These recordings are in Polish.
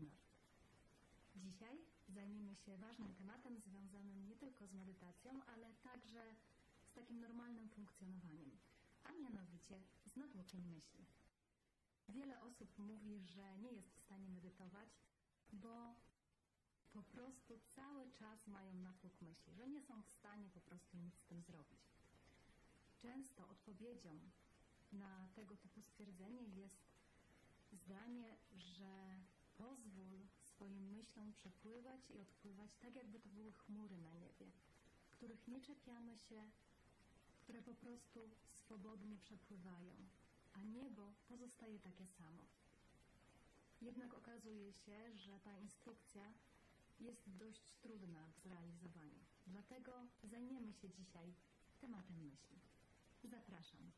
North. Dzisiaj zajmiemy się ważnym tematem związanym nie tylko z medytacją, ale także z takim normalnym funkcjonowaniem, a mianowicie z natłokiem myśli. Wiele osób mówi, że nie jest w stanie medytować, bo po prostu cały czas mają natłok myśli, że nie są w stanie po prostu nic z tym zrobić. Często odpowiedzią na tego typu stwierdzenie jest zdanie, że pozwól swoim myślom przepływać i odpływać tak, jakby to były chmury na niebie, których nie czepiamy się, które po prostu swobodnie przepływają, a niebo pozostaje takie samo. Jednak okazuje się, że ta instrukcja jest dość trudna w zrealizowaniu. Dlatego zajmiemy się dzisiaj tematem myśli. Zapraszam.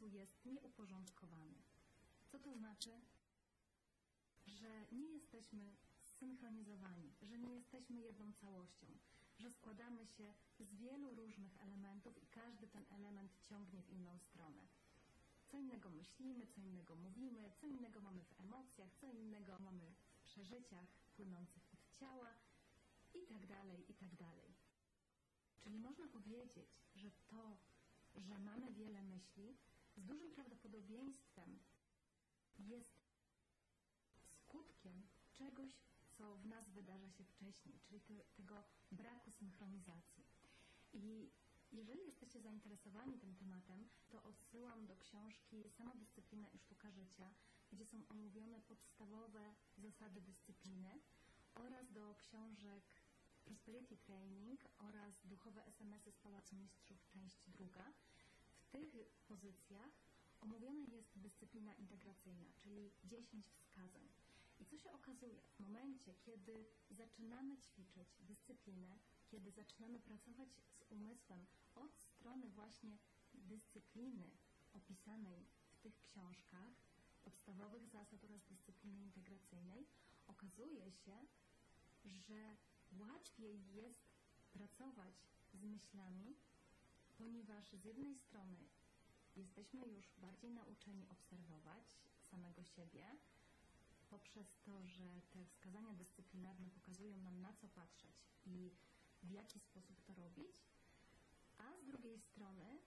Jest nieuporządkowany. Co to znaczy? Że nie jesteśmy zsynchronizowani, że nie jesteśmy jedną całością, że składamy się z wielu różnych elementów i każdy ten element ciągnie w inną stronę. Co innego myślimy, co innego mówimy, co innego mamy w emocjach, co innego mamy w przeżyciach płynących od ciała i tak dalej, i tak dalej. Czyli można powiedzieć, że to, że mamy wiele myśli, z dużym prawdopodobieństwem jest skutkiem czegoś, co w nas wydarza się wcześniej, czyli te, tego braku synchronizacji. I jeżeli jesteście zainteresowani tym tematem, to odsyłam do książki Samodyscyplina i sztuka życia, gdzie są omówione podstawowe zasady dyscypliny oraz do książek Prosperity Training oraz Duchowe SMS-y z Pałacu Mistrzów, część druga. Tych pozycjach omówiona jest dyscyplina integracyjna, czyli 10 wskazań. I co się okazuje? W momencie, kiedy zaczynamy ćwiczyć dyscyplinę, kiedy zaczynamy pracować z umysłem od strony właśnie dyscypliny opisanej w tych książkach, podstawowych zasad oraz dyscypliny integracyjnej, okazuje się, że łatwiej jest pracować z myślami, ponieważ z jednej strony jesteśmy już bardziej nauczeni obserwować samego siebie, poprzez to, że te wskazania dyscyplinarne pokazują nam na co patrzeć i w jaki sposób to robić, a z drugiej strony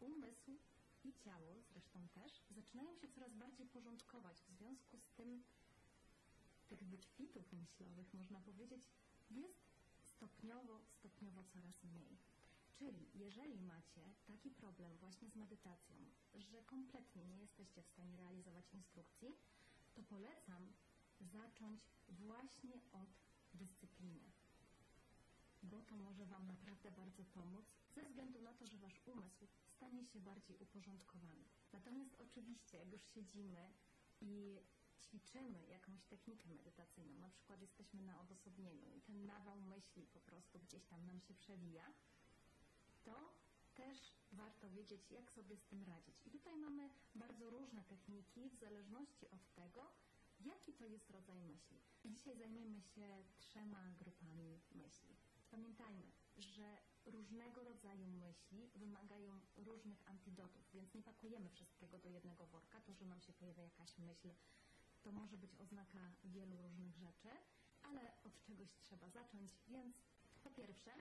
umysł i ciało zresztą też zaczynają się coraz bardziej porządkować. W związku z tym tych wykwitów myślowych, można powiedzieć, jest stopniowo, stopniowo coraz mniej. Czyli jeżeli macie taki problem właśnie z medytacją, że kompletnie nie jesteście w stanie realizować instrukcji, to polecam zacząć właśnie od dyscypliny. Bo to może Wam naprawdę bardzo pomóc, ze względu na to, że Wasz umysł stanie się bardziej uporządkowany. Natomiast oczywiście, jak już siedzimy i ćwiczymy jakąś technikę medytacyjną, na przykład jesteśmy na odosobnieniu i ten nawał myśli po prostu gdzieś tam nam się przewija, to też warto wiedzieć, jak sobie z tym radzić. I tutaj mamy bardzo różne techniki w zależności od tego, jaki to jest rodzaj myśli. Dzisiaj zajmiemy się trzema grupami myśli. Pamiętajmy, że różnego rodzaju myśli wymagają różnych antidotów, więc nie pakujemy wszystkiego do jednego worka. To, że nam się pojawia jakaś myśl, to może być oznaka wielu różnych rzeczy, ale od czegoś trzeba zacząć, więc po pierwsze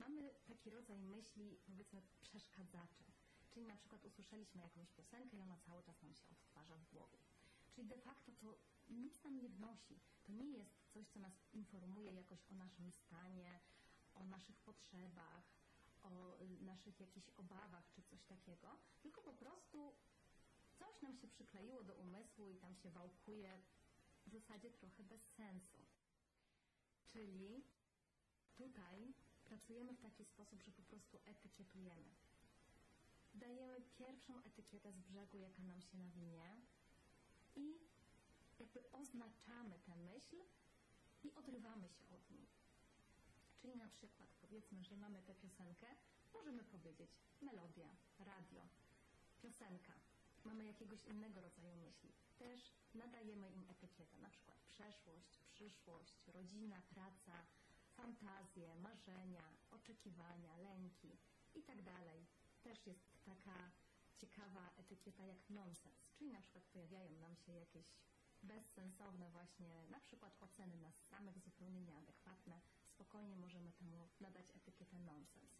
mamy taki rodzaj myśli, powiedzmy, przeszkadzacze. Czyli na przykład usłyszeliśmy jakąś piosenkę i ona cały czas nam się odtwarza w głowie. Czyli de facto to nic nam nie wnosi. To nie jest coś, co nas informuje jakoś o naszym stanie, o naszych potrzebach, o y, naszych jakichś obawach czy coś takiego, tylko po prostu coś nam się przykleiło do umysłu i tam się wałkuje w zasadzie trochę bez sensu. Czyli tutaj pracujemy w taki sposób, że po prostu etykietujemy. Dajemy pierwszą etykietę z brzegu, jaka nam się nawinie i jakby oznaczamy tę myśl i odrywamy się od nich. Czyli na przykład powiedzmy, że mamy tę piosenkę, możemy powiedzieć melodia, radio, piosenka. Mamy jakiegoś innego rodzaju myśli. Też nadajemy im etykietę, na przykład przeszłość, przyszłość, rodzina, praca, fantazje, marzenia, oczekiwania, lęki i tak. Też jest taka ciekawa etykieta jak nonsens, czyli na przykład pojawiają nam się jakieś bezsensowne właśnie, na przykład oceny nas samych zupełnie nieadekwatne, spokojnie możemy temu nadać etykietę nonsens.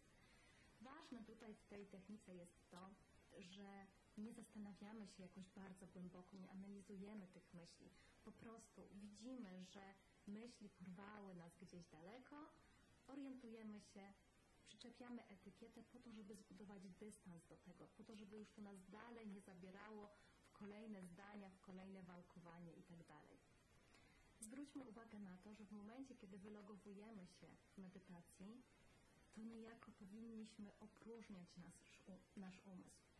Ważne tutaj w tej technice jest to, że nie zastanawiamy się jakoś bardzo głęboko, nie analizujemy tych myśli. Po prostu widzimy, że myśli porwały nas gdzieś daleko, orientujemy się, przyczepiamy etykietę po to, żeby zbudować dystans do tego, po to, żeby już to nas dalej nie zabierało w kolejne zdania, w kolejne wałkowanie itd. Zwróćmy uwagę na to, że w momencie, kiedy wylogowujemy się w medytacji, to niejako powinniśmy opróżniać nasz, nasz umysł.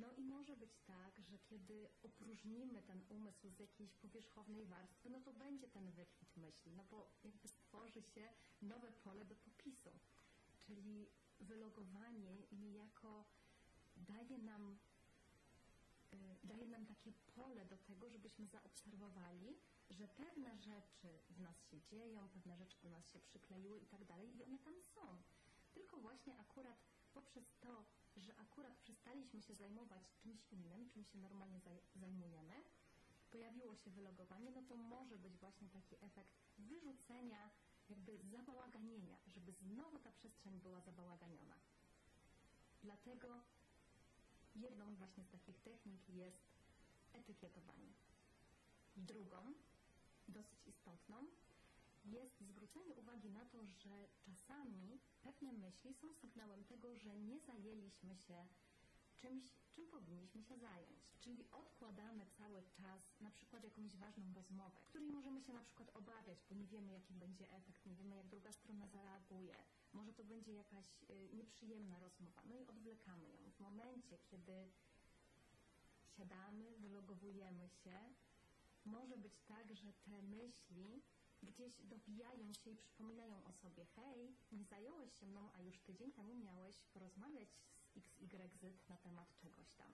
No i może być tak, że kiedy opróżnimy ten umysł z jakiejś powierzchownej warstwy, no to będzie ten wykwit myśli, no bo jakby stworzy się nowe pole do popisu. Czyli wylogowanie niejako daje nam, y, daje nam takie pole do tego, żebyśmy zaobserwowali, że pewne rzeczy w nas się dzieją, pewne rzeczy do nas się przykleiły i tak dalej i one tam są. Tylko właśnie akurat poprzez to, że akurat przestaliśmy się zajmować czymś innym, czym się normalnie zajmujemy, pojawiło się wylogowanie, no to może być właśnie taki efekt wyrzucenia, jakby zabałaganienia, żeby znowu ta przestrzeń była zabałaganiona. Dlatego jedną właśnie z takich technik jest etykietowanie. Drugą, dosyć istotną, jest zwrócenie uwagi na to, że czasami pewne myśli są sygnałem tego, że nie zajęliśmy się czymś, czym powinniśmy się zająć. Czyli odkładamy cały czas na przykład jakąś ważną rozmowę, której możemy się na przykład obawiać, bo nie wiemy, jaki będzie efekt, nie wiemy, jak druga strona zareaguje. Może to będzie jakaś y, nieprzyjemna rozmowa, no i odwlekamy ją. W momencie, kiedy siadamy, wylogowujemy się, może być tak, że te myśli gdzieś dobijają się i przypominają o sobie, hej, nie zająłeś się mną, a już tydzień temu miałeś porozmawiać z XYZ na temat czegoś tam.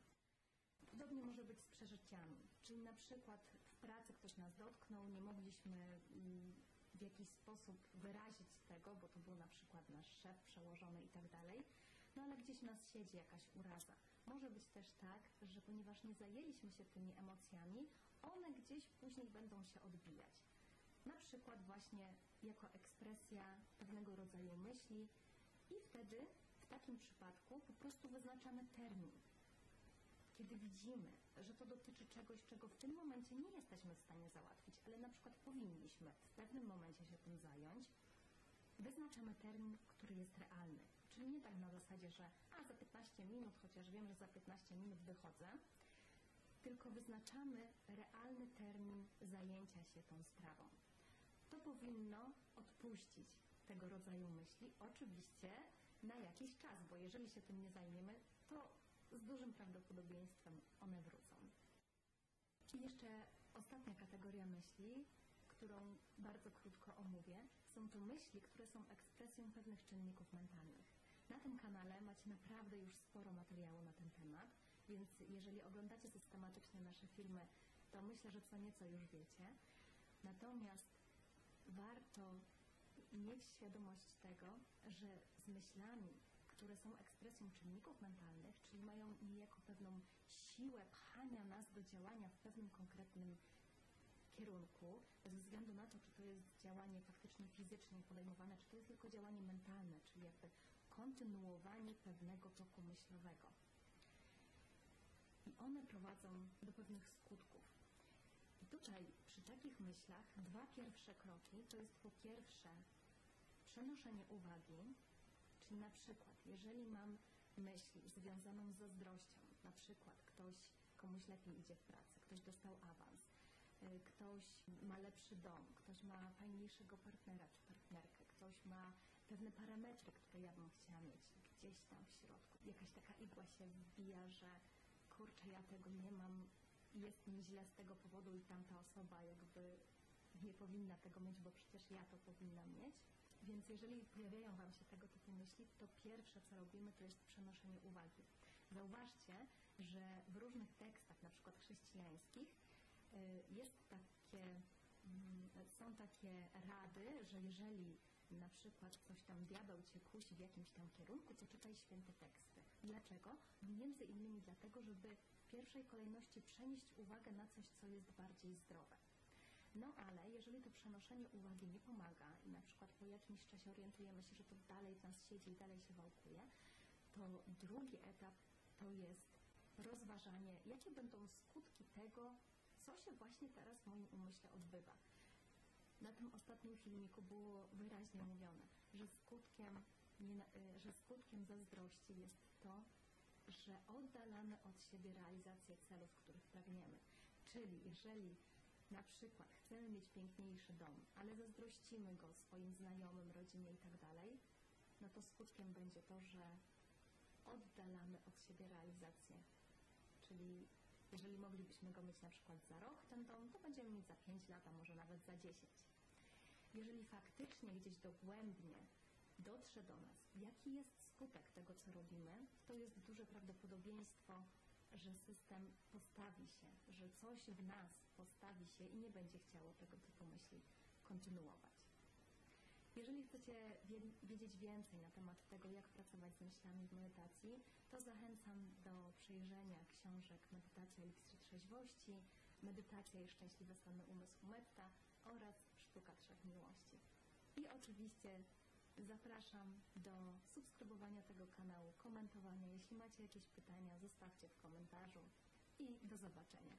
Podobnie może być z przeżyciami, czyli na przykład w pracy ktoś nas dotknął, nie mogliśmy mm, w jakiś sposób wyrazić tego, bo to był na przykład nasz szef, przełożony i tak dalej, no ale gdzieś w nas siedzi jakaś uraza. Może być też tak, że ponieważ nie zajęliśmy się tymi emocjami, one gdzieś później będą się odbijać na przykład właśnie jako ekspresja pewnego rodzaju myśli i wtedy w takim przypadku po prostu wyznaczamy termin. Kiedy widzimy, że to dotyczy czegoś, czego w tym momencie nie jesteśmy w stanie załatwić, ale na przykład powinniśmy w pewnym momencie się tym zająć, wyznaczamy termin, który jest realny. Czyli nie tak na zasadzie, że a za 15 minut, chociaż wiem, że za 15 minut wychodzę, tylko wyznaczamy realny termin zajęcia się tą sprawą to powinno odpuścić tego rodzaju myśli, oczywiście na jakiś czas, bo jeżeli się tym nie zajmiemy, to z dużym prawdopodobieństwem one wrócą. I jeszcze ostatnia kategoria myśli, którą bardzo krótko omówię, są to myśli, które są ekspresją pewnych czynników mentalnych. Na tym kanale macie naprawdę już sporo materiału na ten temat, więc jeżeli oglądacie systematycznie nasze filmy, to myślę, że co nieco już wiecie. Natomiast warto mieć świadomość tego, że z myślami, które są ekspresją czynników mentalnych, czyli mają niejako pewną siłę pchania nas do działania w pewnym konkretnym kierunku, bez względu na to, czy to jest działanie faktycznie fizycznie podejmowane, czy to jest tylko działanie mentalne, czyli jakby kontynuowanie pewnego toku myślowego. I one prowadzą do pewnych skutków. Tutaj przy takich myślach dwa pierwsze kroki to jest po pierwsze przenoszenie uwagi, czyli na przykład jeżeli mam myśl związaną z zazdrością, na przykład ktoś komuś lepiej idzie w pracy, ktoś dostał awans, y, ktoś ma lepszy dom, ktoś ma fajniejszego partnera czy partnerkę, ktoś ma pewne parametry, które ja bym chciała mieć gdzieś tam w środku. Jakaś taka igła się wbija, że kurczę, ja tego nie mam, jest mi źle z tego powodu i tamta osoba jakby nie powinna tego mieć, bo przecież ja to powinnam mieć. Więc jeżeli pojawiają Wam się tego typu myśli, to pierwsze, co robimy, to jest przenoszenie uwagi. Zauważcie, że w różnych tekstach, na przykład chrześcijańskich, y, jest takie, mm, są takie rady, że jeżeli na przykład coś tam diabeł cię kusi w jakimś tam kierunku, to czytaj święte teksty. Dlaczego? Między innymi dlatego, żeby pierwszej kolejności przenieść uwagę na coś, co jest bardziej zdrowe. No ale jeżeli to przenoszenie uwagi nie pomaga i na przykład po jakimś czasie orientujemy się, że to dalej w nas siedzi i dalej się wałkuje, to drugi etap to jest rozważanie, jakie będą skutki tego, co się właśnie teraz w moim umyśle odbywa. Na tym ostatnim filmiku było wyraźnie mówione, że skutkiem, y, że skutkiem zazdrości jest to, że oddalamy od siebie realizację celów, których pragniemy. Czyli jeżeli na przykład chcemy mieć piękniejszy dom, ale zazdrościmy go swoim znajomym, rodzinie i tak dalej, no to skutkiem będzie to, że oddalamy od siebie realizację. Czyli jeżeli moglibyśmy go mieć na przykład za rok, ten dom, to będziemy mieć za 5 lat, a może nawet za 10. Jeżeli faktycznie gdzieś dogłębnie dotrze do nas, jaki jest skutek tego, co robimy, to jest duże prawdopodobieństwo, że system postawi się, że coś w nas postawi się i nie będzie chciało tego typu myśli kontynuować. Jeżeli chcecie wie- wiedzieć więcej na temat tego, jak pracować z myślami w medytacji, to zachęcam do przejrzenia książek Medytacja Eliksir Trzeźwości, Medytacja i Szczęśliwy Stany Umysłu Metta oraz Sztuka Trzech Miłości. I oczywiście zapraszam do subskrybowania tego kanału, komentowania. Jeśli macie jakieś pytania, zostawcie w komentarzu i do zobaczenia.